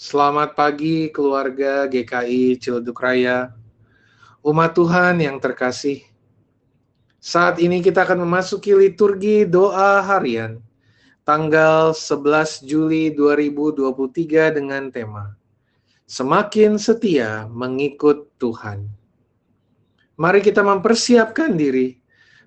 Selamat pagi keluarga GKI Ciledug Raya. Umat Tuhan yang terkasih. Saat ini kita akan memasuki liturgi doa harian tanggal 11 Juli 2023 dengan tema Semakin setia mengikut Tuhan. Mari kita mempersiapkan diri.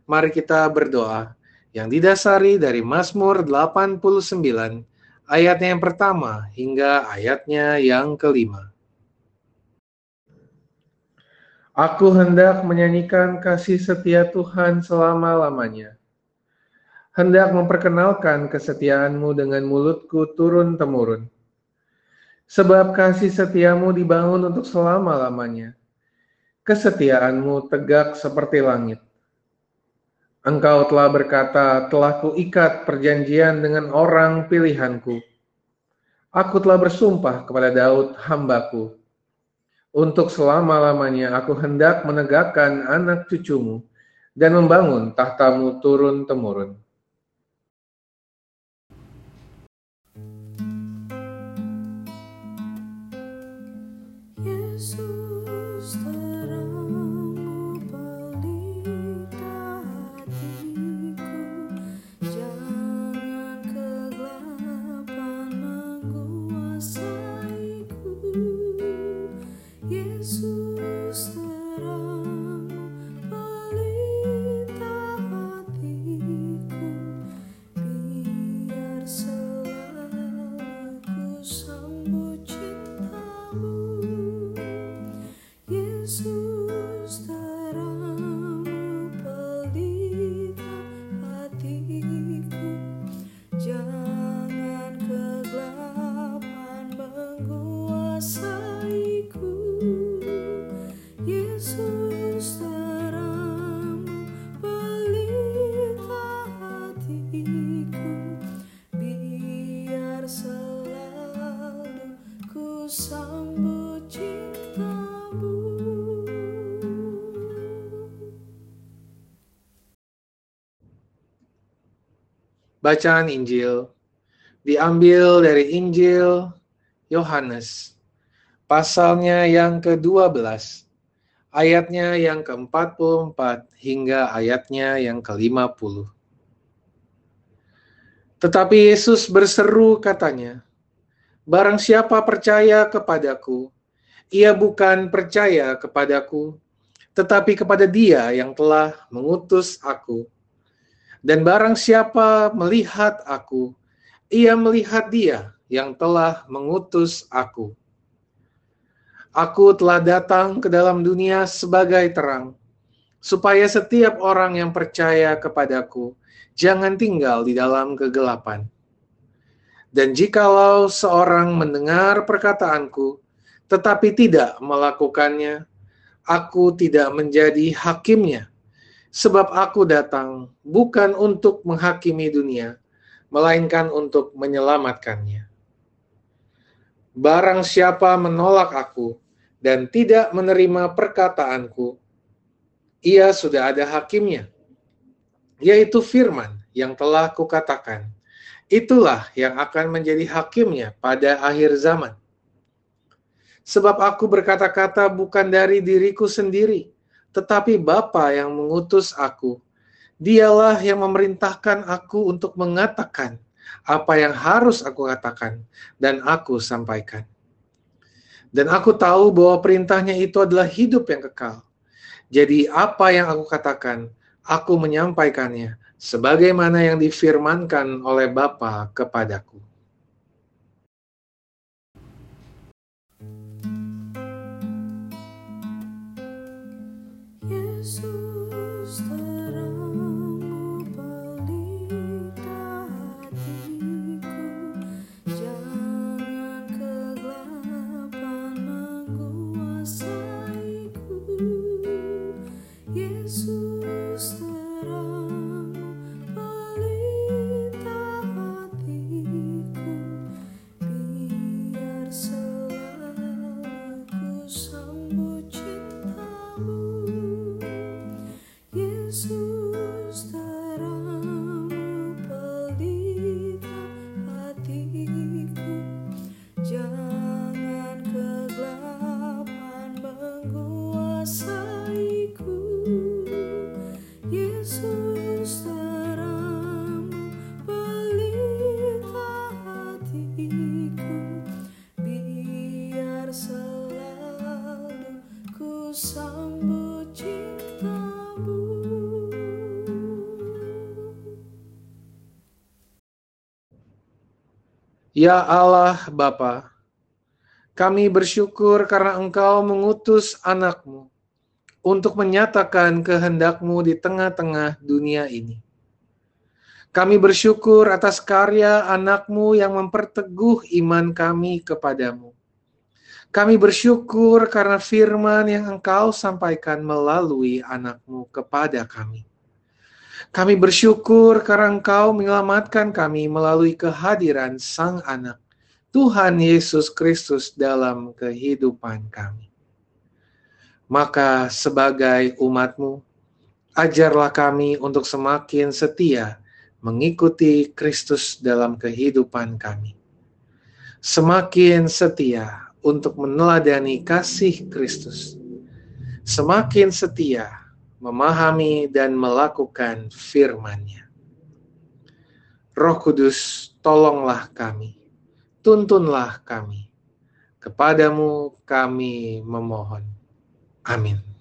Mari kita berdoa yang didasari dari Mazmur 89 ayatnya yang pertama hingga ayatnya yang kelima. Aku hendak menyanyikan kasih setia Tuhan selama-lamanya. Hendak memperkenalkan kesetiaanmu dengan mulutku turun-temurun. Sebab kasih setiamu dibangun untuk selama-lamanya. Kesetiaanmu tegak seperti langit. Engkau telah berkata, telah kuikat perjanjian dengan orang pilihanku. Aku telah bersumpah kepada Daud hambaku. Untuk selama-lamanya aku hendak menegakkan anak cucumu dan membangun tahtamu turun-temurun. Bacaan Injil diambil dari Injil Yohanes, pasalnya yang ke-12, ayatnya yang ke-44 hingga ayatnya yang ke-50. Tetapi Yesus berseru katanya, Barang siapa percaya kepadaku, ia bukan percaya kepadaku, tetapi kepada dia yang telah mengutus aku. Dan barang siapa melihat aku, ia melihat dia yang telah mengutus aku. Aku telah datang ke dalam dunia sebagai terang, supaya setiap orang yang percaya kepadaku jangan tinggal di dalam kegelapan. Dan jikalau seorang mendengar perkataanku, tetapi tidak melakukannya, aku tidak menjadi hakimnya Sebab aku datang bukan untuk menghakimi dunia, melainkan untuk menyelamatkannya. Barang siapa menolak aku dan tidak menerima perkataanku, ia sudah ada hakimnya, yaitu firman yang telah kukatakan. Itulah yang akan menjadi hakimnya pada akhir zaman. Sebab aku berkata-kata bukan dari diriku sendiri, tetapi Bapa yang mengutus aku. Dialah yang memerintahkan aku untuk mengatakan apa yang harus aku katakan dan aku sampaikan. Dan aku tahu bahwa perintahnya itu adalah hidup yang kekal. Jadi apa yang aku katakan, aku menyampaikannya sebagaimana yang difirmankan oleh Bapa kepadaku. Yesus. Ya Allah Bapa, kami bersyukur karena Engkau mengutus anakmu untuk menyatakan kehendakmu di tengah-tengah dunia ini. Kami bersyukur atas karya anakmu yang memperteguh iman kami kepadamu. Kami bersyukur karena firman yang engkau sampaikan melalui anakmu kepada kami. Kami bersyukur karena Engkau menyelamatkan kami melalui kehadiran Sang Anak, Tuhan Yesus Kristus dalam kehidupan kami. Maka sebagai umatmu, ajarlah kami untuk semakin setia mengikuti Kristus dalam kehidupan kami. Semakin setia untuk meneladani kasih Kristus. Semakin setia memahami dan melakukan firman-Nya. Roh Kudus, tolonglah kami, tuntunlah kami. Kepadamu kami memohon. Amin.